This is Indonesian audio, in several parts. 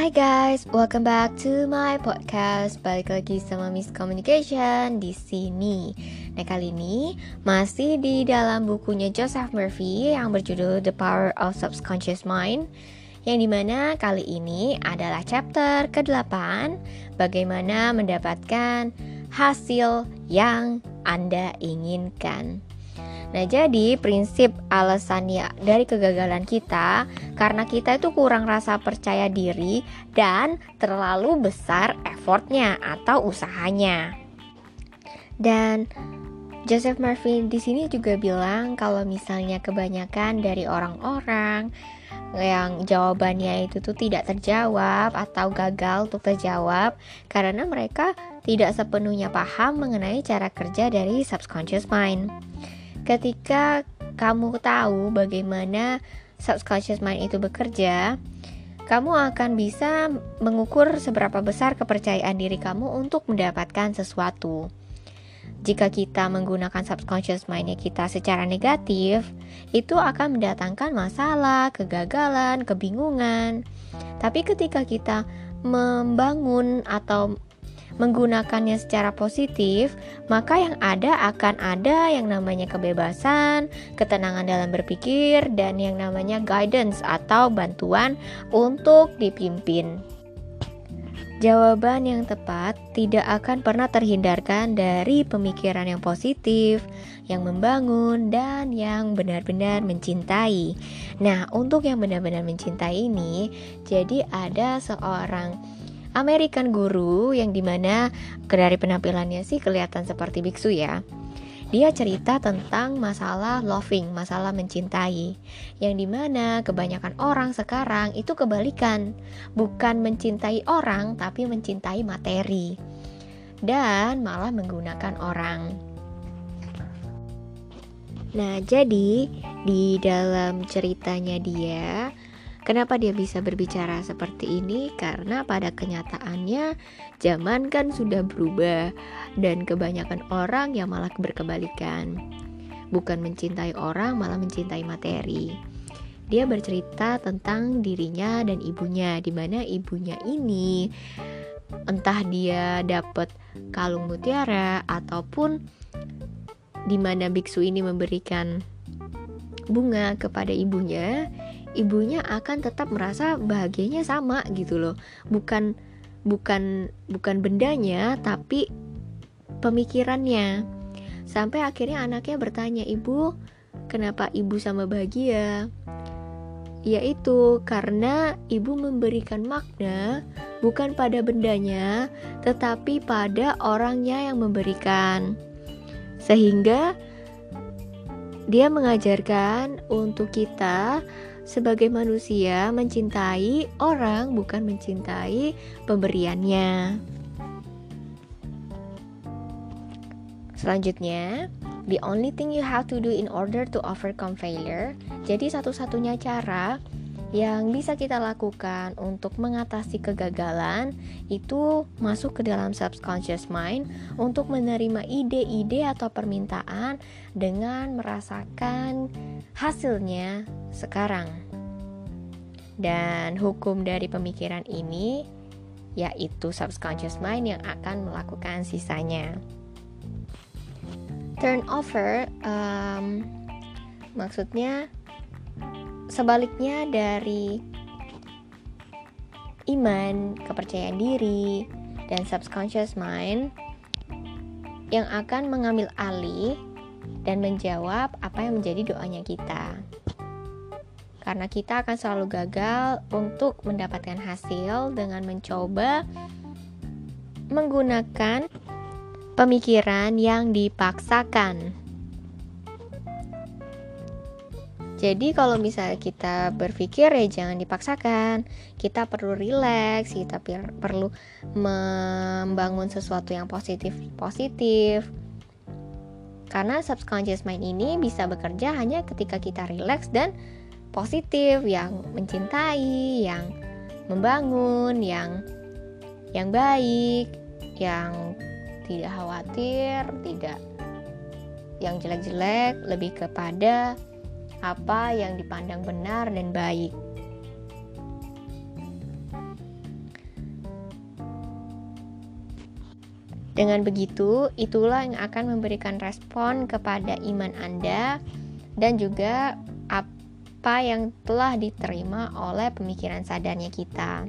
Hai guys, welcome back to my podcast. Balik lagi sama Miss Communication di sini. Nah kali ini masih di dalam bukunya Joseph Murphy yang berjudul The Power of Subconscious Mind. Yang di mana kali ini adalah chapter ke-8 Bagaimana mendapatkan hasil yang Anda inginkan Nah, jadi prinsip alasannya dari kegagalan kita karena kita itu kurang rasa percaya diri dan terlalu besar effortnya atau usahanya. Dan Joseph Murphy di sini juga bilang kalau misalnya kebanyakan dari orang-orang yang jawabannya itu tuh tidak terjawab atau gagal untuk terjawab karena mereka tidak sepenuhnya paham mengenai cara kerja dari subconscious mind. Ketika kamu tahu bagaimana subconscious mind itu bekerja, kamu akan bisa mengukur seberapa besar kepercayaan diri kamu untuk mendapatkan sesuatu. Jika kita menggunakan subconscious mind kita secara negatif, itu akan mendatangkan masalah, kegagalan, kebingungan. Tapi ketika kita membangun atau menggunakannya secara positif, maka yang ada akan ada yang namanya kebebasan, ketenangan dalam berpikir, dan yang namanya guidance atau bantuan untuk dipimpin. Jawaban yang tepat tidak akan pernah terhindarkan dari pemikiran yang positif, yang membangun, dan yang benar-benar mencintai. Nah, untuk yang benar-benar mencintai ini, jadi ada seorang American Guru yang di mana dari penampilannya sih kelihatan seperti biksu ya. Dia cerita tentang masalah loving, masalah mencintai, yang di mana kebanyakan orang sekarang itu kebalikan, bukan mencintai orang tapi mencintai materi, dan malah menggunakan orang. Nah, jadi di dalam ceritanya dia Kenapa dia bisa berbicara seperti ini? Karena pada kenyataannya zaman kan sudah berubah dan kebanyakan orang yang malah berkebalikan. Bukan mencintai orang, malah mencintai materi. Dia bercerita tentang dirinya dan ibunya, di mana ibunya ini entah dia dapat kalung mutiara ataupun di mana biksu ini memberikan bunga kepada ibunya ibunya akan tetap merasa bahagianya sama gitu loh. Bukan bukan bukan bendanya tapi pemikirannya. Sampai akhirnya anaknya bertanya ibu kenapa ibu sama bahagia? Yaitu karena ibu memberikan makna bukan pada bendanya tetapi pada orangnya yang memberikan. Sehingga dia mengajarkan untuk kita sebagai manusia mencintai orang bukan mencintai pemberiannya. Selanjutnya, the only thing you have to do in order to overcome failure. Jadi satu-satunya cara yang bisa kita lakukan untuk mengatasi kegagalan itu masuk ke dalam subconscious mind untuk menerima ide-ide atau permintaan dengan merasakan hasilnya sekarang. Dan hukum dari pemikiran ini yaitu subconscious mind yang akan melakukan sisanya. Turnover um, maksudnya sebaliknya dari iman, kepercayaan diri, dan subconscious mind yang akan mengambil alih dan menjawab apa yang menjadi doanya kita. Karena kita akan selalu gagal untuk mendapatkan hasil dengan mencoba menggunakan pemikiran yang dipaksakan. Jadi kalau misalnya kita berpikir ya jangan dipaksakan. Kita perlu rileks, kita perlu membangun sesuatu yang positif positif. Karena subconscious mind ini bisa bekerja hanya ketika kita rileks dan positif, yang mencintai, yang membangun, yang yang baik, yang tidak khawatir, tidak yang jelek-jelek, lebih kepada apa yang dipandang benar dan baik. Dengan begitu, itulah yang akan memberikan respon kepada iman Anda dan juga apa yang telah diterima oleh pemikiran sadarnya kita.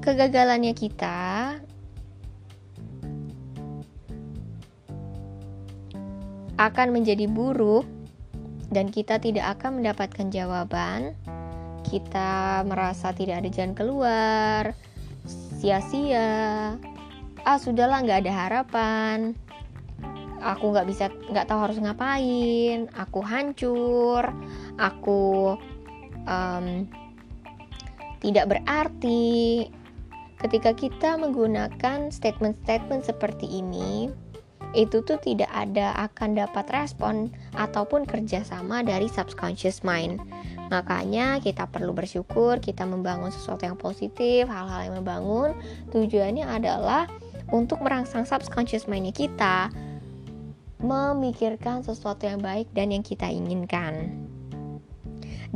Kegagalannya kita akan menjadi buruk dan kita tidak akan mendapatkan jawaban. Kita merasa tidak ada jalan keluar, sia-sia. Ah sudahlah nggak ada harapan. Aku nggak bisa nggak tahu harus ngapain. Aku hancur. Aku um, tidak berarti. Ketika kita menggunakan statement-statement seperti ini itu tuh tidak ada akan dapat respon ataupun kerjasama dari subconscious mind Makanya kita perlu bersyukur, kita membangun sesuatu yang positif, hal-hal yang membangun. Tujuannya adalah untuk merangsang subconscious mindnya kita memikirkan sesuatu yang baik dan yang kita inginkan.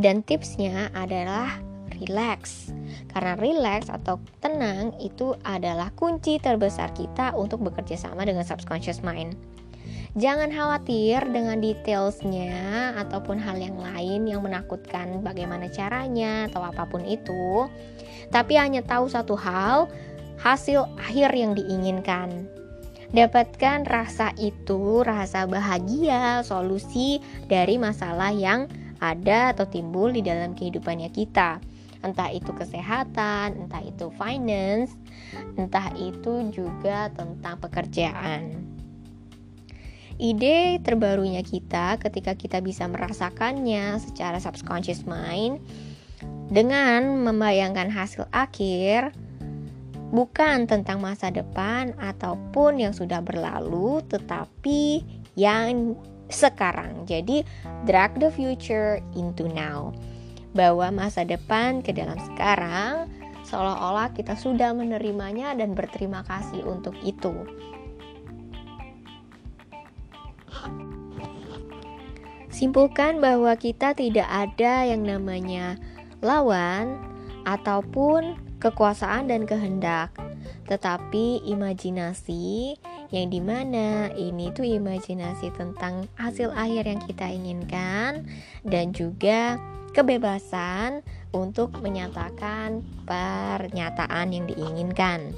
Dan tipsnya adalah relax. Karena relax atau tenang itu adalah kunci terbesar kita untuk bekerja sama dengan subconscious mind. Jangan khawatir dengan detailsnya ataupun hal yang lain yang menakutkan bagaimana caranya atau apa pun itu. Tapi hanya tahu satu hal, hasil akhir yang diinginkan. Dapatkan rasa itu, rasa bahagia, solusi dari masalah yang ada atau timbul di dalam kehidupannya kita entah itu kesehatan, entah itu finance, entah itu juga tentang pekerjaan. Ide terbarunya kita ketika kita bisa merasakannya secara subconscious mind dengan membayangkan hasil akhir bukan tentang masa depan ataupun yang sudah berlalu tetapi yang sekarang. Jadi drag the future into now. Bawa masa depan ke dalam sekarang seolah-olah kita sudah menerimanya dan berterima kasih untuk itu. Simpulkan bahwa kita tidak ada yang namanya lawan ataupun kekuasaan dan kehendak, tetapi imajinasi yang di mana ini tuh imajinasi tentang hasil akhir yang kita inginkan dan juga kebebasan untuk menyatakan pernyataan yang diinginkan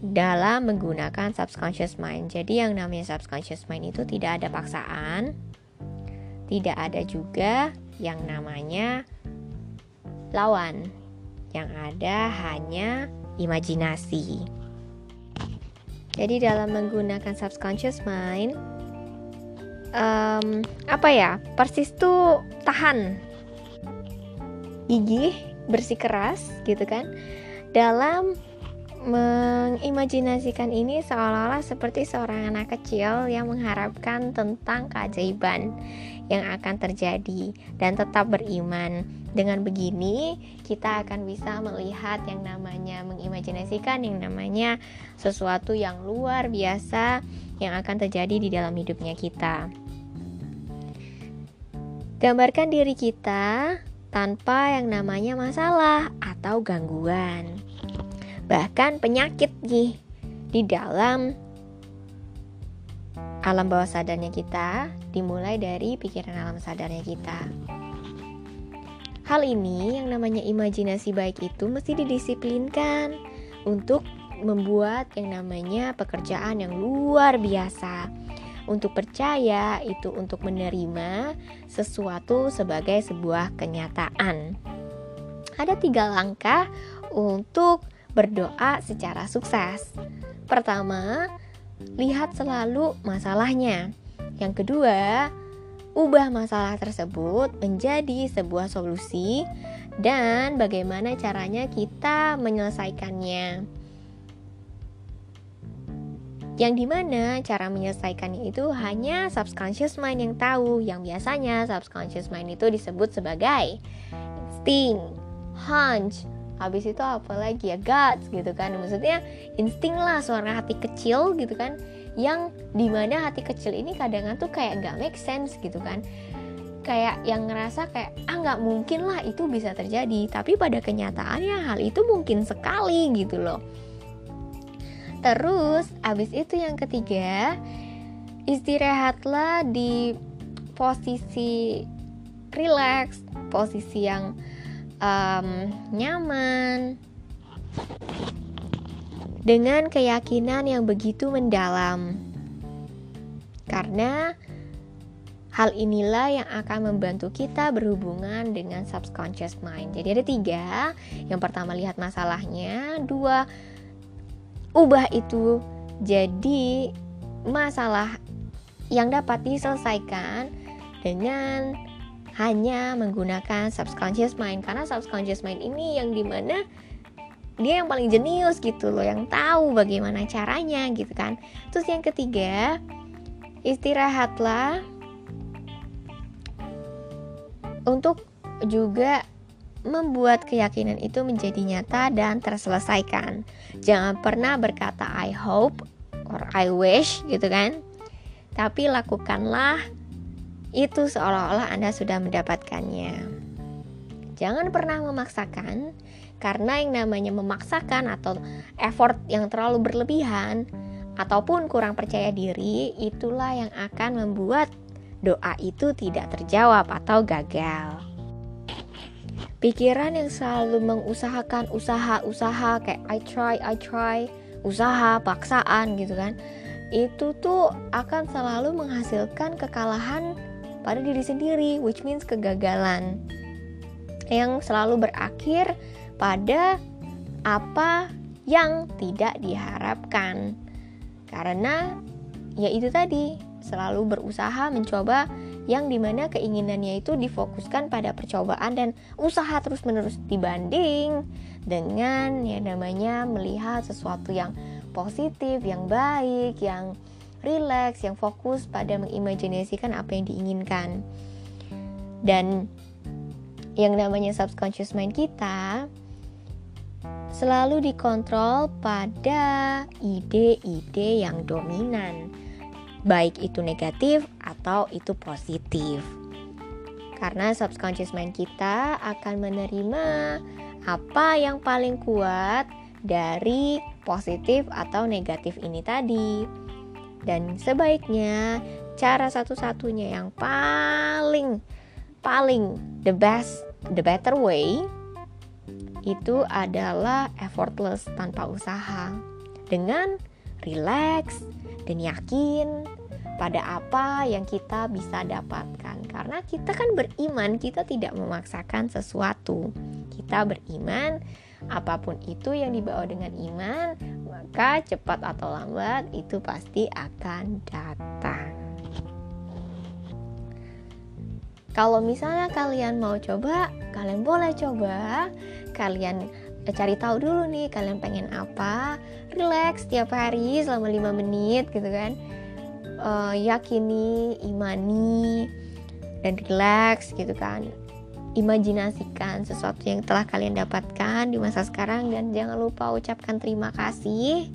dalam menggunakan subconscious mind. Jadi yang namanya subconscious mind itu tidak ada paksaan, tidak ada juga yang namanya lawan. Yang ada hanya imajinasi. Jadi dalam menggunakan subconscious mind, um, apa ya? Persis tuh tahan, gigih, bersikeras, gitu kan? Dalam mengimajinasikan ini seolah-olah seperti seorang anak kecil yang mengharapkan tentang keajaiban yang akan terjadi dan tetap beriman. Dengan begini, kita akan bisa melihat yang namanya mengimajinasikan yang namanya sesuatu yang luar biasa yang akan terjadi di dalam hidupnya kita. Gambarkan diri kita tanpa yang namanya masalah atau gangguan bahkan penyakit nih di dalam alam bawah sadarnya kita dimulai dari pikiran alam sadarnya kita. Hal ini yang namanya imajinasi baik itu mesti didisiplinkan untuk membuat yang namanya pekerjaan yang luar biasa. Untuk percaya itu untuk menerima sesuatu sebagai sebuah kenyataan. Ada tiga langkah untuk berdoa secara sukses. Pertama, lihat selalu masalahnya. Yang kedua, ubah masalah tersebut menjadi sebuah solusi dan bagaimana caranya kita menyelesaikannya. Yang di mana cara menyelesaikannya itu hanya subconscious mind yang tahu Yang biasanya subconscious mind itu disebut sebagai insting, hunch, habis itu apa lagi ya? Guts gitu kan. Maksudnya insting lah suara hati kecil gitu kan. Yang di mana hati kecil ini kadang tuh kayak gak make sense gitu kan. Kayak yang ngerasa kayak ah nggak mungkin lah itu bisa terjadi. Tapi pada kenyataannya hal itu mungkin sekali gitu loh Terus, abis itu yang ketiga, istirahatlah di posisi relax, posisi yang um, nyaman, dengan keyakinan yang begitu mendalam, karena hal inilah yang akan membantu kita berhubungan dengan subconscious mind. Jadi, ada tiga: yang pertama, lihat masalahnya, dua, ubah itu jadi masalah yang dapat diselesaikan dengan hanya menggunakan subconscious mind. Karena subconscious mind ini yang di mana dia yang paling jenius gitu loh yang tahu bagaimana caranya gitu kan. Terus yang ketiga istirahatlah untuk juga membuat keyakinan itu menjadi nyata dan terselesaikan. Jangan pernah berkata I hope or I wish gitu kan. Tapi lakukanlah itu seolah-olah Anda sudah mendapatkannya. Jangan pernah memaksakan, karena yang namanya memaksakan atau effort yang terlalu berlebihan ataupun kurang percaya diri, itulah yang akan membuat doa itu tidak terjawab atau gagal. Pikiran yang selalu mengusahakan usaha-usaha kayak I try, I try, usaha, paksaan gitu kan. Itu tuh akan selalu menghasilkan kekalahan pada diri sendiri, which means kegagalan yang selalu berakhir pada apa yang tidak diharapkan. Karena ya itu tadi, selalu berusaha mencoba yang di mana keinginannya itu difokuskan pada percobaan dan usaha terus-menerus dibanding dengan yang namanya melihat sesuatu yang positif, yang baik, yang relax, yang fokus pada mengimajinasikan apa yang diinginkan. Dan yang namanya subconscious mind kita selalu dikontrol pada ide-ide yang dominan, baik itu negatif atau itu positif. Karena subconscious mind kita akan menerima apa yang paling kuat dari positif atau negatif ini tadi. Dan sebaiknya cara satu-satunya yang paling paling the best, the better way itu adalah effortless tanpa usaha. Dengan relax dan yakin pada apa yang kita bisa dapatkan. Karena kita kan beriman, kita tidak memaksakan sesuatu. Kita beriman apa pun itu yang dibawa dengan iman, maka cepat atau lambat itu pasti akan datang. Kalau misalnya kalian mau coba, kalian boleh coba. Kalian cari tahu dulu nih kalian pengen apa. Relax tiap hari selama 5 menit gitu kan. Uh, yakini, imani dan relax gitu kan imajinasikan sesuatu yang telah kalian dapatkan di masa sekarang dan jangan lupa ucapkan terima kasih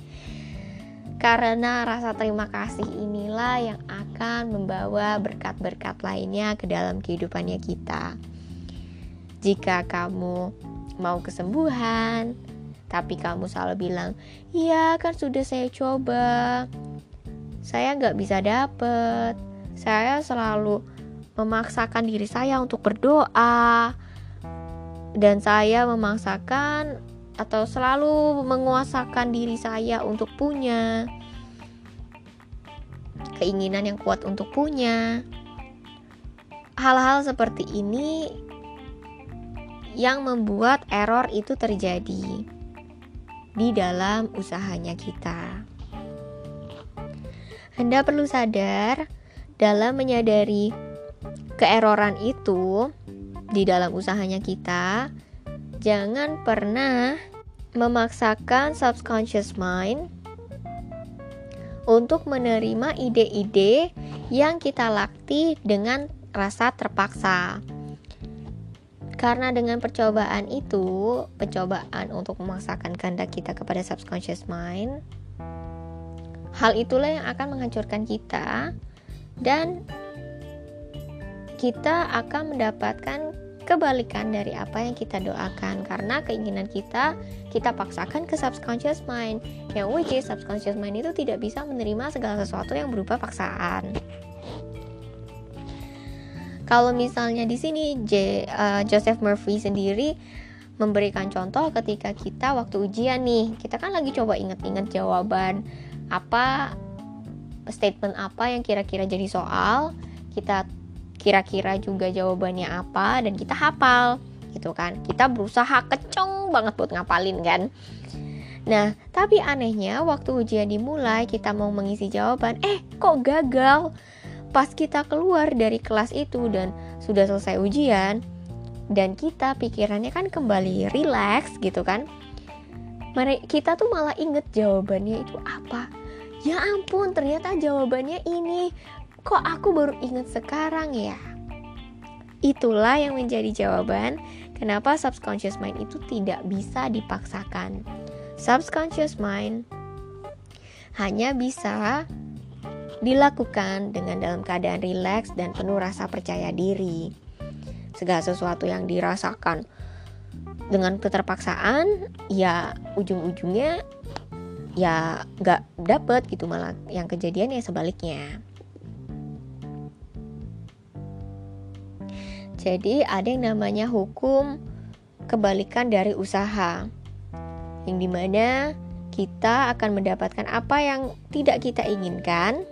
karena rasa terima kasih inilah yang akan membawa berkat-berkat lainnya ke dalam kehidupannya kita. Jika kamu mau kesembuhan, tapi kamu selalu bilang, "Iya, kan sudah saya coba, saya nggak bisa dapet, saya selalu memaksakan diri saya untuk berdoa. Dan saya memaksakan atau selalu menguasakan diri saya untuk punya keinginan yang kuat untuk punya. Hal-hal seperti ini yang membuat error itu terjadi di dalam usahanya kita. Anda perlu sadar dalam menyadari keeroran itu di dalam usahanya kita, jangan pernah memaksakan subconscious mind untuk menerima ide-ide yang kita latih dengan rasa terpaksa. Karena dengan percobaan itu, percobaan untuk memaksakan kehendak kita kepada subconscious mind, hal itulah yang akan menghancurkan kita dan kita akan mendapatkan kebalikan dari apa yang kita doakan. Karena keinginan kita kita paksakan ke subconscious mind yang which is subconscious mind itu tidak bisa menerima segala sesuatu yang berupa paksaan kalau misalnya di sini J, uh, Joseph Murphy sendiri memberikan contoh ketika kita waktu ujian nih. Kita kan lagi coba inget-inget jawaban apa statement apa yang kira-kira jadi soal. Kita kira-kira juga jawabannya apa dan kita hafal gitu kan. Kita berusaha kecong banget buat ngapalin kan. Nah tapi anehnya waktu ujian dimulai kita mau mengisi jawaban eh kok gagal pas kita keluar dari kelas itu dan sudah selesai ujian dan kita pikirannya kan kembali relax gitu kan kita tuh malah inget jawabannya itu apa ya ampun ternyata jawabannya ini Kok aku baru ingat sekarang ya? Itulah yang menjadi jawaban kenapa subconscious mind itu tidak bisa dipaksakan. Subconscious mind hanya bisa dilakukan dengan dalam keadaan rileks dan penuh rasa percaya diri. Segala sesuatu yang dirasakan dengan keterpaksaan, ya ujung-ujungnya ya nggak dapet gitu malah yang kejadian ya sebaliknya. Jadi ada yang namanya hukum kebalikan dari usaha. Yang di mana kita akan mendapatkan apa yang tidak kita inginkan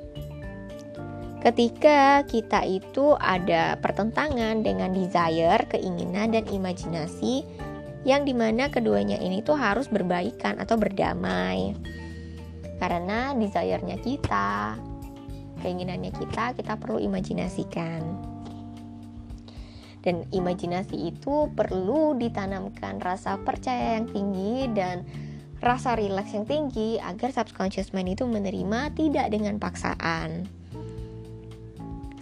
ketika kita itu ada pertentangan dengan desire, keinginan, dan imajinasi yang di mana keduanya ini tuh harus berbaikan atau berdamai karena desire-nya kita keinginannya kita kita perlu imajinasikan dan imajinasi itu perlu ditanamkan rasa percaya yang tinggi dan rasa rileks yang tinggi agar subconscious mind itu menerima tidak dengan paksaan.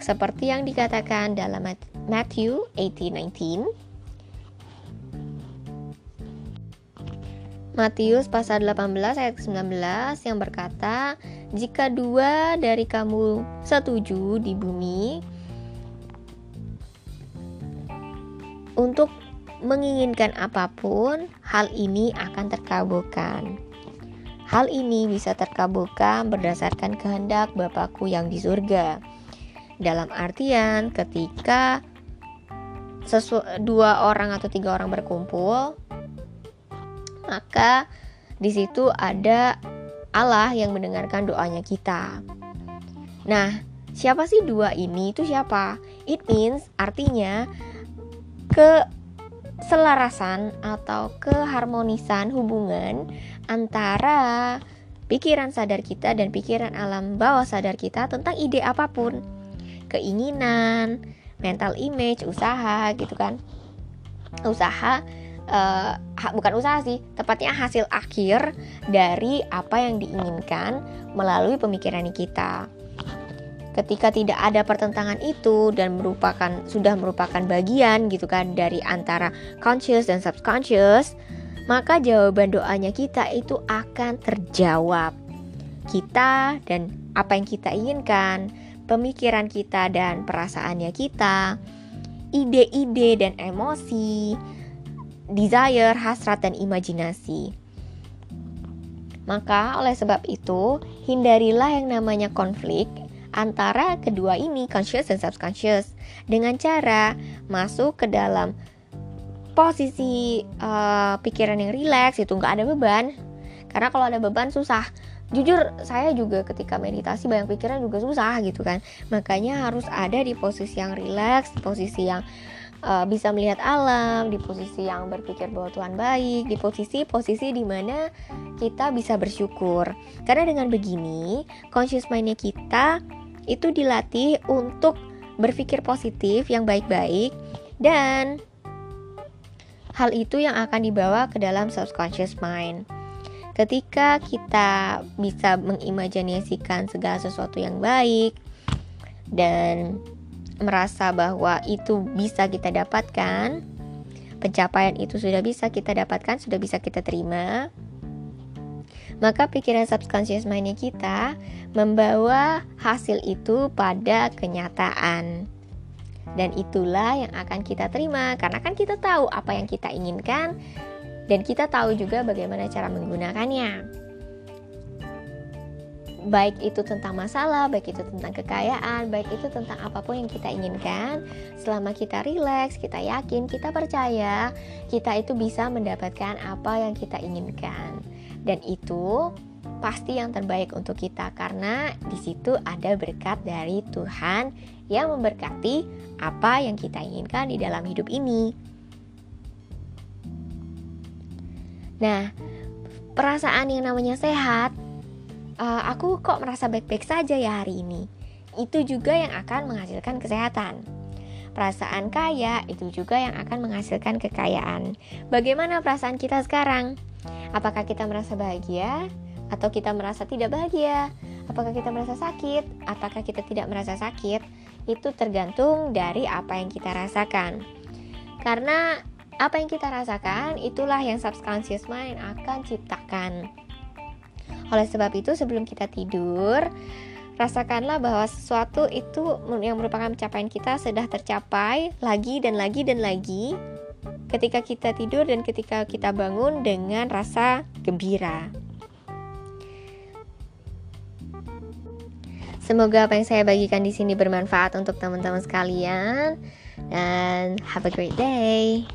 Seperti yang dikatakan dalam Matthew 18:19. Matius pasal 18 ayat 19 yang berkata, "Jika dua dari kamu setuju di bumi Untuk menginginkan apa pun, hal ini akan terkabulkan. Hal ini bisa terkabulkan berdasarkan kehendak Bapakku yang di surga. Dalam artian ketika sesu dua orang atau tiga orang berkumpul, maka di situ ada Allah yang mendengarkan doanya kita. Nah, siapa sih dua ini? Itu siapa? It means artinya keselarasan atau keharmonisan hubungan antara pikiran sadar kita dan pikiran alam bawah sadar kita tentang ide apa pun, keinginan, mental image, usaha gitu kan. Usaha uh, bukan usaha sih, tepatnya hasil akhir dari apa yang diinginkan melalui pemikiran kita. Ketika tidak ada pertentangan itu dan merupakan sudah merupakan bagian gitu kan dari antara conscious dan subconscious, maka jawaban doanya kita itu akan terjawab. Kita dan apa yang kita inginkan, pemikiran kita dan perasaannya kita, ide-ide dan emosi, desire, hasrat dan imajinasi. Maka oleh sebab itu, hindarilah yang namanya konflik antara kedua ini, conscious dan subconscious, dengan cara masuk ke dalam posisi uh, pikiran yang rileks itu nggak ada beban. Karena kalau ada beban susah. Jujur saya juga ketika meditasi banyak pikiran juga susah gitu kan. Makanya harus ada di posisi yang rileks, posisi yang uh, bisa melihat alam, di posisi yang berpikir bahwa Tuhan baik, di posisi-posisi di mana kita bisa bersyukur. Karena dengan begini, conscious mindnya kita itu dilatih untuk berpikir positif yang baik-baik dan hal itu yang akan dibawa ke dalam subconscious mind. Ketika kita bisa mengimajinasikan segala sesuatu yang baik dan merasa bahwa itu bisa kita dapatkan, pencapaian itu sudah bisa kita dapatkan, sudah bisa kita terima, maka pikiran subconscious mindnya kita membawa hasil itu pada kenyataan. Dan itulah yang akan kita terima karena kan kita tahu apa yang kita inginkan dan kita tahu juga bagaimana cara menggunakannya baik itu tentang masalah, baik itu tentang kekayaan, baik itu tentang apa pun yang kita inginkan, selama kita rileks, kita yakin, kita percaya, kita itu bisa mendapatkan apa yang kita inginkan. Dan itu pasti yang terbaik untuk kita karena di situ ada berkat dari Tuhan yang memberkati apa yang kita inginkan di dalam hidup ini. Nah, perasaan yang namanya sehat uh, aku kok merasa baik-baik saja ya hari ini. Itu juga yang akan menghasilkan kesehatan. Perasaan kaya itu juga yang akan menghasilkan kekayaan. Bagaimana perasaan kita sekarang? Apakah kita merasa bahagia atau kita merasa tidak bahagia? Apakah kita merasa sakit? Apakah kita tidak merasa sakit? Itu tergantung dari apa yang kita rasakan. Karena apa yang kita rasakan itulah yang subconscious mind akan ciptakan. Oleh sebab itu, sebelum kita tidur, rasakanlah bahwa sesuatu itu yang merupakan pencapaian kita sudah tercapai lagi dan lagi dan lagi ketika kita tidur dan ketika kita bangun dengan rasa gembira. Semoga apa yang saya bagikan di sini bermanfaat untuk teman-teman sekalian dan have a great day.